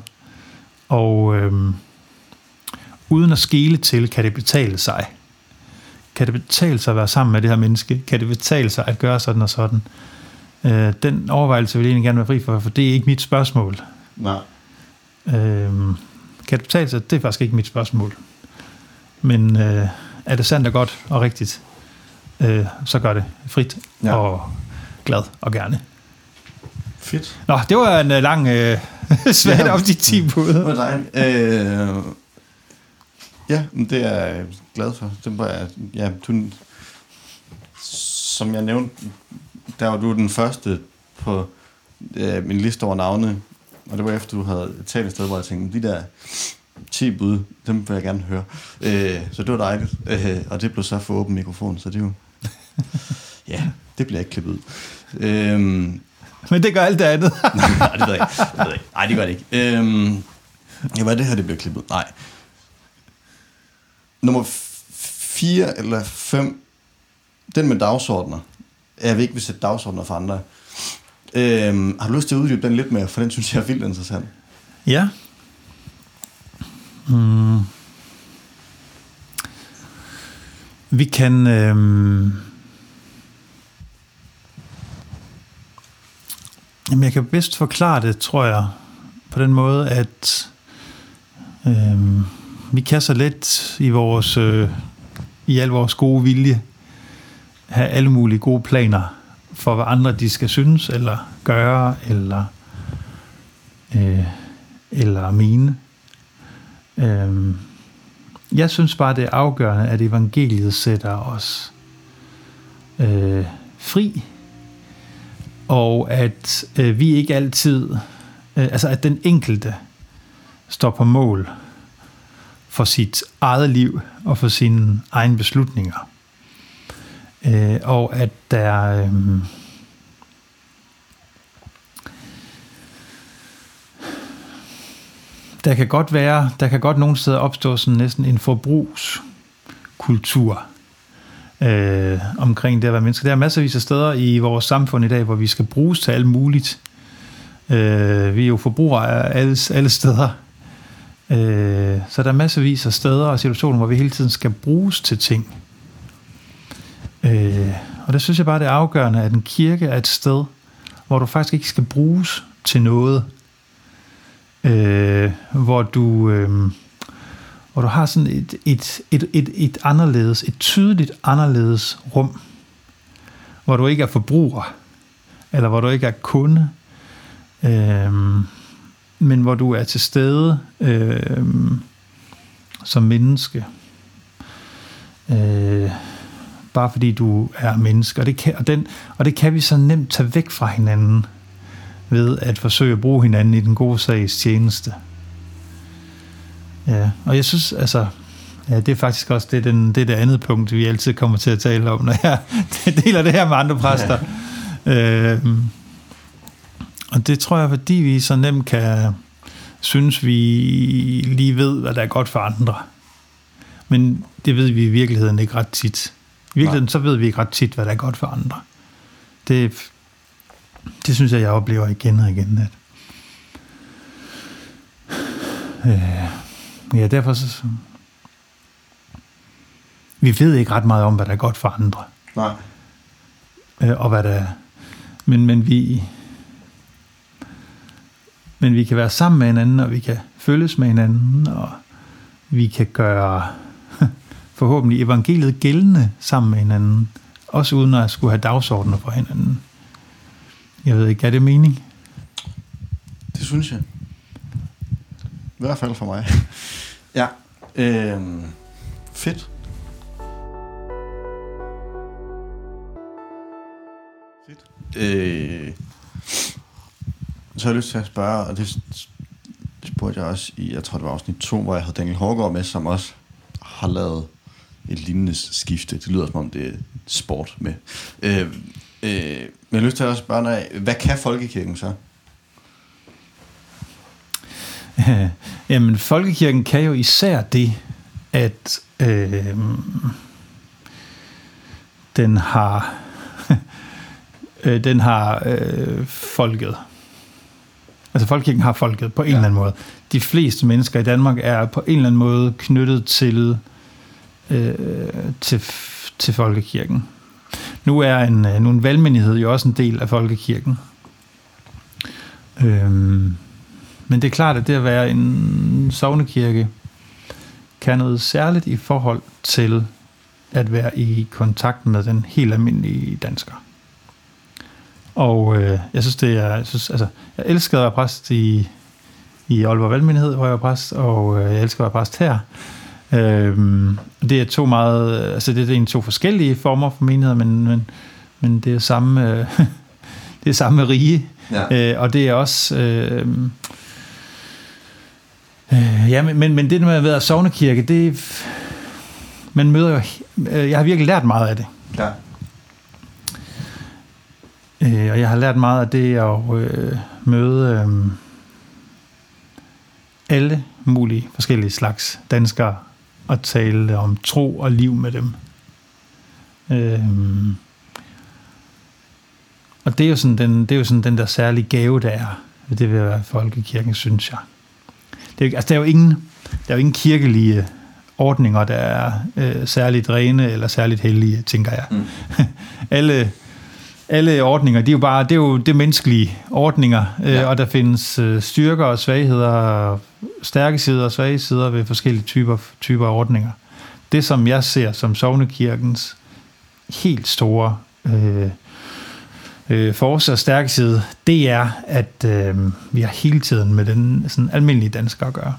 og øh, uden at skele til, kan det betale sig. Kan det betale sig at være sammen med det her menneske? Kan det betale sig at gøre sådan og sådan? Øh, den overvejelse vil jeg egentlig gerne være fri for, for det er ikke mit spørgsmål. Nej. Øh, kan det betale sig? Det er faktisk ikke mit spørgsmål. Men øh, er det sandt og godt og rigtigt, øh, så gør det frit Ja. og glad og gerne. Fedt. Nå, det var en uh, lang øh, svært Ja. om de 10 bud. Det var dejligt. Øh, ja, det er jeg glad for. Det var, ja, du, som jeg nævnte, der var du den første på øh, min liste over navne, og det var efter, du havde talt et sted, hvor jeg tænkte, de der 10 bud, dem vil jeg gerne høre. Øh, så det var dejligt, øh, og det blev så for åben mikrofon, så det er jo... ja, det bliver ikke klippet ud. Øh, Men det gør alt det andet. Nej, det ved jeg ikke. Det ved jeg ikke. Nej, det gør det ikke. Øhm, ja, hvad er det her, det bliver klippet? Nej. Nummer 4 eller 5, den med dagsordner. Jeg vil ikke vil sætte dagsordner for andre. Øhm, har du lyst til at uddybe den lidt mere, for den synes jeg er vildt interessant. ja. Mm. Vi kan... Øh, jamen, jeg kan bedst forklare det, tror jeg, på den måde, at øh, vi kan så let i vores... Øh, i al vores gode vilje have alle mulige gode planer for, hvad andre de skal synes, eller gøre, eller, øh, eller mine. Øh, jeg synes bare, det er afgørende, at evangeliet sætter os øh, fri, og at øh, vi ikke altid, øh, altså at den enkelte står på mål for sit eget liv og for sine egne beslutninger. Øh, og at der øh, der kan godt være, der kan godt nogle steder opstå sådan næsten en forbrugskultur øh, omkring det at være menneske. Der er masservis af steder i vores samfund i dag, hvor vi skal bruges til alt muligt. Øh, vi er jo forbrugere af alle, alle steder. Øh, så der er masservis af steder og situationer, hvor vi hele tiden skal bruges til ting. Øh, og der synes jeg bare, det er afgørende, at en kirke er et sted, hvor du faktisk ikke skal bruges til noget. Øh, hvor du øh, hvor du har sådan et, et, et, et, et anderledes, et tydeligt anderledes rum, hvor du ikke er forbruger, eller hvor du ikke er kunde, øh, men hvor du er til stede øh, som menneske. Øh, bare fordi du er menneske. Og det, kan, og, den, og det kan vi så nemt tage væk fra hinanden ved at forsøge at bruge hinanden i den gode sags tjeneste. Ja, og jeg synes, altså, ja, det er faktisk også det, den, det, det andet punkt, vi altid kommer til at tale om, når jeg deler det her med andre præster. Ja. Øh, og det tror jeg, fordi vi så nemt kan synes, vi lige ved, hvad der er godt for andre. Men det ved vi i virkeligheden ikke ret tit. I virkeligheden Nej. så ved vi ikke ret tit, hvad der er godt for andre. Det, det synes jeg, jeg oplever igen og igen. At, øh, ja, derfor så, vi ved ikke ret meget om, hvad der er godt for andre. Nej. Øh, og hvad der er. Men, men vi, men vi kan være sammen med hinanden, og vi kan følges med hinanden, og vi kan gøre forhåbentlig evangeliet gældende sammen med hinanden, også uden at skulle have dagsordner for hinanden. Jeg ved ikke, er det mening? Det synes jeg. I hvert fald for mig. ja. Øhm, fedt. Fedt. Øh, så har jeg lyst til at spørge, og det spurgte jeg også i, jeg tror det var afsnit 2, hvor jeg havde Daniel Hårgaard med, som også har lavet et lignende skifte. Det lyder som om det er sport med. Øh, øh, men jeg har lyst til at spørge dig, hvad kan folkekirken så? Jamen, folkekirken kan jo især det, at øh, den har øh, den har øh, folket. Altså folkekirken har folket på en ja. eller anden måde. De fleste mennesker i Danmark er på en eller anden måde knyttet til, øh, til, til folkekirken. Nu er en, øh, nu en valgmenighed jo også en del af folkekirken. Øhm, men det er klart, at det at være en sovnekirke kan noget særligt i forhold til at være i kontakt med den helt almindelige dansker. Og øh, jeg synes, det er, jeg, synes, altså, jeg elsker at være præst i, i Aalborg Valgmenighed, hvor jeg var præst, og øh, jeg elsker at være præst her. Øhm, det er to meget, altså det er en to forskellige former for menigheder, men, men, men det er samme, øh, det er samme rige, ja. øh, og det er også, øh, ja, men, men det med at være sovnekirke, det man møder jo, øh, jeg har virkelig lært meget af det. Ja. Øh, og jeg har lært meget af det at øh, møde øh, alle mulige forskellige slags danskere og tale om tro og liv med dem. Øh, og det er, jo sådan den, det er jo sådan den der særlige gave, der er ved det ved at være folkekirken, synes jeg. Det er, altså, der er jo ingen, der er jo ingen kirkelige ordninger, der er øh, særligt rene eller særligt hellige, tænker jeg. Mm. alle, alle ordninger, det er jo bare det er jo det menneskelige ordninger, øh, ja. og der findes øh, styrker og svagheder, stærke sider og svage sider ved forskellige typer, typer ordninger. Det, som jeg ser som Sovnekirkens helt store øh, øh, force og stærke side, det er, at øh, vi har hele tiden med den sådan almindelige dansker at gøre.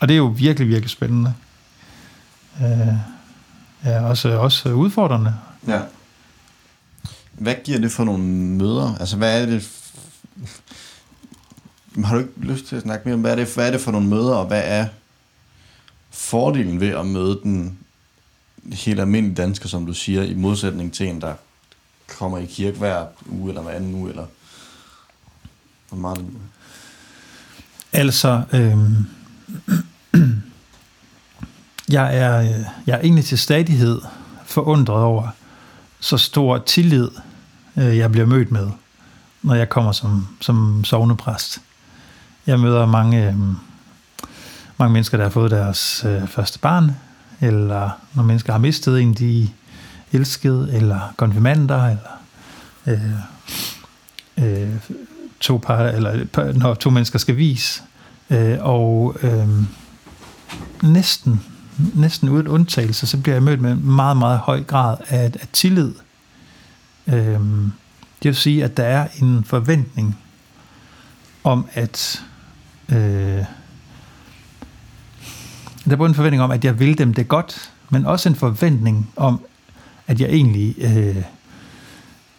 Og det er jo virkelig, virkelig spændende. Øh, ja, også, også udfordrende. Ja. Hvad giver det for nogle møder? Altså, hvad er det... Har du ikke lyst til at snakke mere om, hvad er det, hvad er det for nogle møder, og hvad er fordelen ved at møde den helt almindelige dansker, som du siger, i modsætning til en, der kommer i kirke hver uge, eller hver anden uge, eller hvor meget det nu Altså, øh, jeg, er, øh, jeg er egentlig til stadighed forundret over så stor tillid, øh, jeg bliver mødt med, når jeg kommer som, som sovnepræst. Jeg møder mange, øh, mange mennesker, der har fået deres øh, første barn, eller når mennesker har mistet en, de elskede, eller konfirmander, eller øh, øh, to par, eller når to mennesker skal vise, øh, og øh, næsten næsten uden undtagelse, så bliver jeg mødt med en meget, meget høj grad af, af tillid. Øh, det vil sige, at der er en forventning om, at øh, der er både en forventning om, at jeg vil dem det godt, men også en forventning om, at jeg egentlig øh,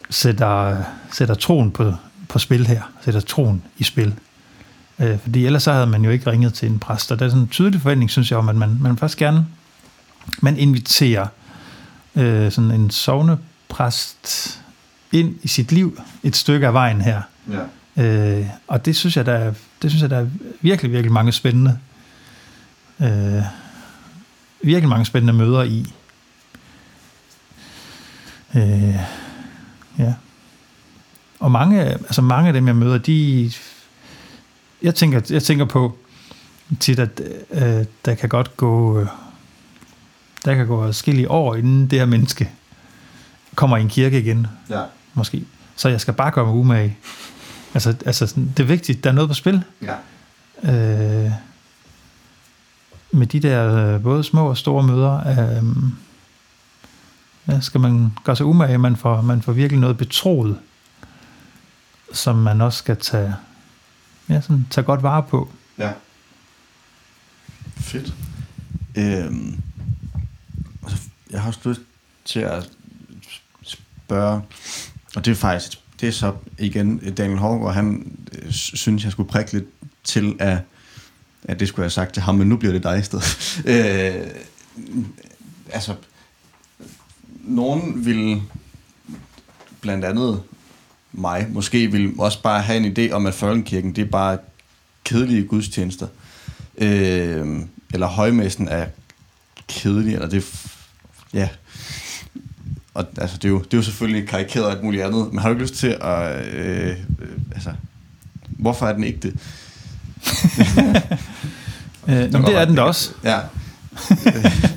sætter, sætter troen på, på spil her, sætter troen i spil. Øh, fordi ellers så havde man jo ikke ringet til en præst, og der er sådan en tydelig forventning, synes jeg, om, at man, man først gerne man inviterer øh, sådan en sovnepræst ind i sit liv et stykke af vejen her. Ja. Øh, og det synes jeg, der er, det synes jeg, der er virkelig, virkelig mange spændende øh, virkelig mange spændende møder i. Øh, ja. Og mange, altså mange af dem, jeg møder, de jeg tænker, jeg tænker på tit, at øh, der kan godt gå øh, der kan gå forskellige år, inden det her menneske kommer i en kirke igen. Ja. Måske. Så jeg skal bare gøre mig umage. Altså, altså det er vigtigt, der er noget på spil. Ja. Øh, med de der øh, både små og store møder, øh, ja, skal man gøre sig umage, man får, man får virkelig noget betroet, som man også skal tage ja, sådan, tage godt vare på. Ja. Fedt. Øhm, altså, jeg har også lyst til at spørge, og det er faktisk, det er så igen Daniel Hårgaard, han øh, synes, jeg skulle prikke lidt til, at, at det skulle jeg have sagt til ham, men nu bliver det dig i stedet. øh, altså, nogen vil blandt andet mig måske vil også bare have en idé om, at folkekirken, det er bare kedelige gudstjenester. Øh, eller højmæssen er kedelig, eller det ja. Og altså, det, er jo, det er jo selvfølgelig karikeret og alt muligt andet, men har du ikke lyst til at, øh, øh, altså, Hvorfor er den ikke det? øh, det er den da også. Ja.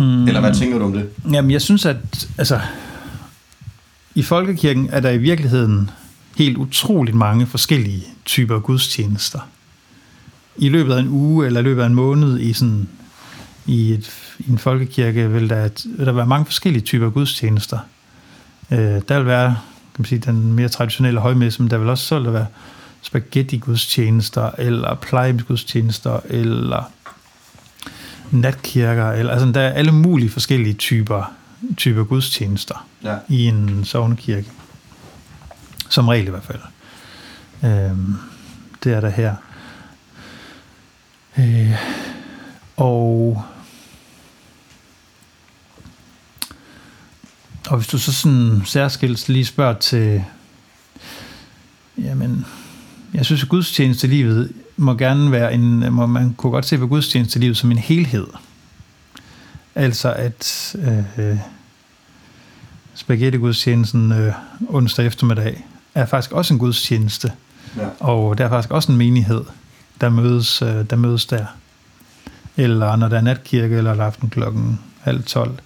mm. Eller hvad tænker du om det? Jamen, jeg synes, at altså, i folkekirken er der i virkeligheden helt utroligt mange forskellige typer gudstjenester. I løbet af en uge eller i løbet af en måned i sådan i, et, i en folkekirke vil der, vil der være mange forskellige typer gudstjenester. Øh, der vil være kan man sige, den mere traditionelle højmesse, men der vil også så der være spaghetti-gudstjenester, eller plejehjemsgudstjenester, eller natkirker, eller, altså der er alle mulige forskellige typer, typer gudstjenester ja. i en sovnekirke. Som regel i hvert fald. Øhm, det er der her. Øh, og og hvis du så sådan særskilt lige spørger til, jamen, jeg synes, at gudstjenestelivet må gerne være en, må man kunne godt se på gudstjenestelivet som en helhed. Altså at øh, spaghetti-gudstjenesten øh, onsdag eftermiddag er faktisk også en gudstjeneste. Ja. Og der er faktisk også en menighed, der mødes, øh, der mødes der. Eller når der er natkirke eller aften klokken halv tolv.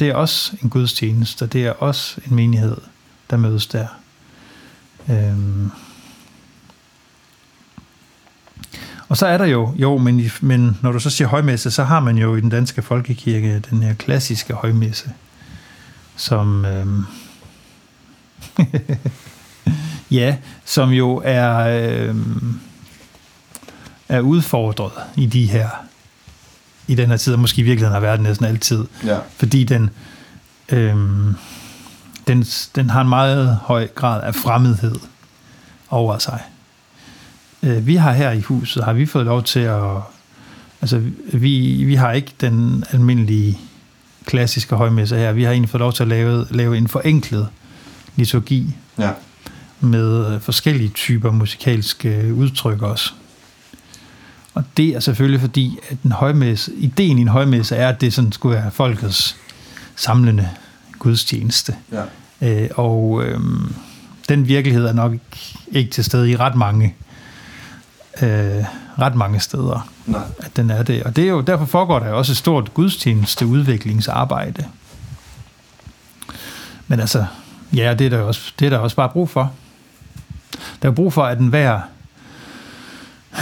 Det er også en gudstjeneste, det er også en menighed, der mødes der. Øhm. Og så er der jo, jo, men, men når du så siger højmesse, så har man jo i den danske folkekirke den her klassiske højmesse, som, øhm, ja, som jo er, øhm, er udfordret i de her i den her tid, og måske i virkeligheden har været næsten altid. Ja. Fordi den, øhm, den, den har en meget høj grad af fremmedhed over sig. Øh, vi har her i huset, har vi fået lov til at... Altså, vi, vi har ikke den almindelige klassiske højmesse her. Vi har egentlig fået lov til at lave, lave en forenklet liturgi. Ja. Med forskellige typer musikalske udtryk også. Og det er selvfølgelig fordi, at en højmesse, ideen i en højmesse er, at det sådan skulle være folkets samlende gudstjeneste. Ja. Øh, og øh, den virkelighed er nok ikke til stede i ret mange øh, ret mange steder, Nej. at den er det. Og det er jo, derfor foregår der også et stort gudstjeneste udviklingsarbejde. Men altså, ja, det er der også, det er der også bare brug for. Der er brug for, at enhver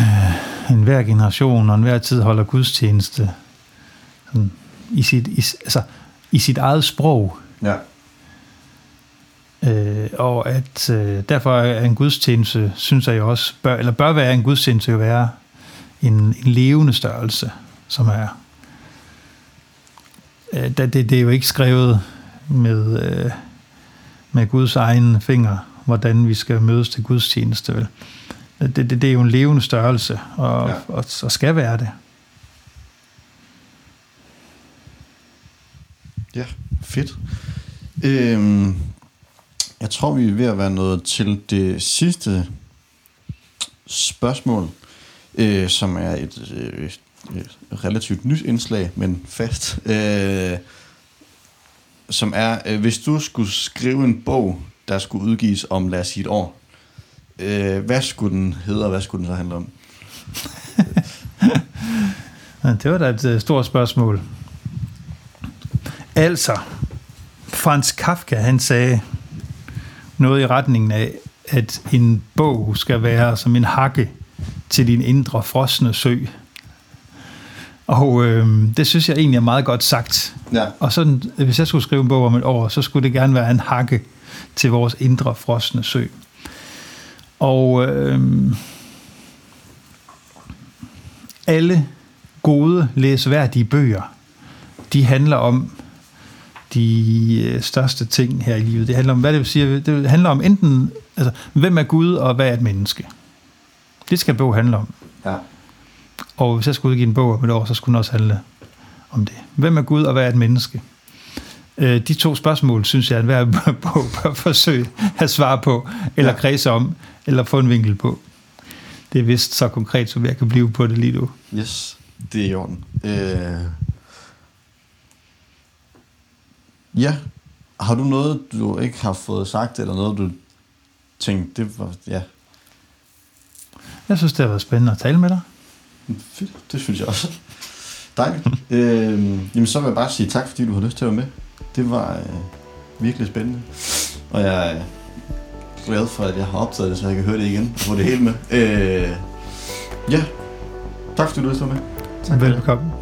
øh, en hver generation og en hver tid holder gudstjeneste sådan, i, sit, i, altså, i sit eget sprog. Ja. Øh, og at øh, derfor er en gudstjeneste, synes jeg jo også, bør, eller bør være en gudstjeneste jo være en, en levende størrelse, som er øh, det, det er jo ikke skrevet med, øh, med Guds egen finger, hvordan vi skal mødes til gudstjeneste. Vel? Det, det, det er jo en levende størrelse, og, ja. og, og skal være det. Ja, fedt. Øhm, jeg tror, vi er ved at være nået til det sidste spørgsmål, øh, som er et, øh, et relativt nyt indslag, men fast. Øh, som er, øh, hvis du skulle skrive en bog, der skulle udgives om, lad os sige et år, Øh, hvad skulle den hedde, og hvad skulle den så handle om? det var da et øh, stort spørgsmål. Altså, Franz Kafka, han sagde noget i retningen af, at en bog skal være som en hakke til din indre frosne sø. Og øh, det synes jeg egentlig er meget godt sagt. Ja. Og sådan, hvis jeg skulle skrive en bog om et år, så skulle det gerne være en hakke til vores indre frosne sø. Og øh, alle gode, læsværdige bøger, de handler om de øh, største ting her i livet. Det handler om, hvad det vil sige, det handler om enten, altså, hvem er Gud, og hvad er et menneske? Det skal en bog handle om. Ja. Og hvis jeg skulle udgive en bog om et år, så skulle den også handle om det. Hvem er Gud, og hvad er et menneske? Øh, de to spørgsmål, synes jeg, at hver bog bør forsøge at svare på, eller ja. kredse om, eller få en vinkel på. Det er vist så konkret, som jeg kan blive på det lige nu. Yes, det er i orden. Øh... Ja, har du noget, du ikke har fået sagt, eller noget, du tænkte, det var, ja, Jeg synes, det har været spændende at tale med dig. fedt. Det synes jeg også. Dejligt. øh, jamen, så vil jeg bare sige tak, fordi du har lyst til at være med. Det var øh, virkelig spændende. Og jeg er glad for, at jeg har optaget det, så jeg kan høre det igen og få det hele med. Øh, ja, tak fordi du lyst til at være med. Tak. Velbekomme.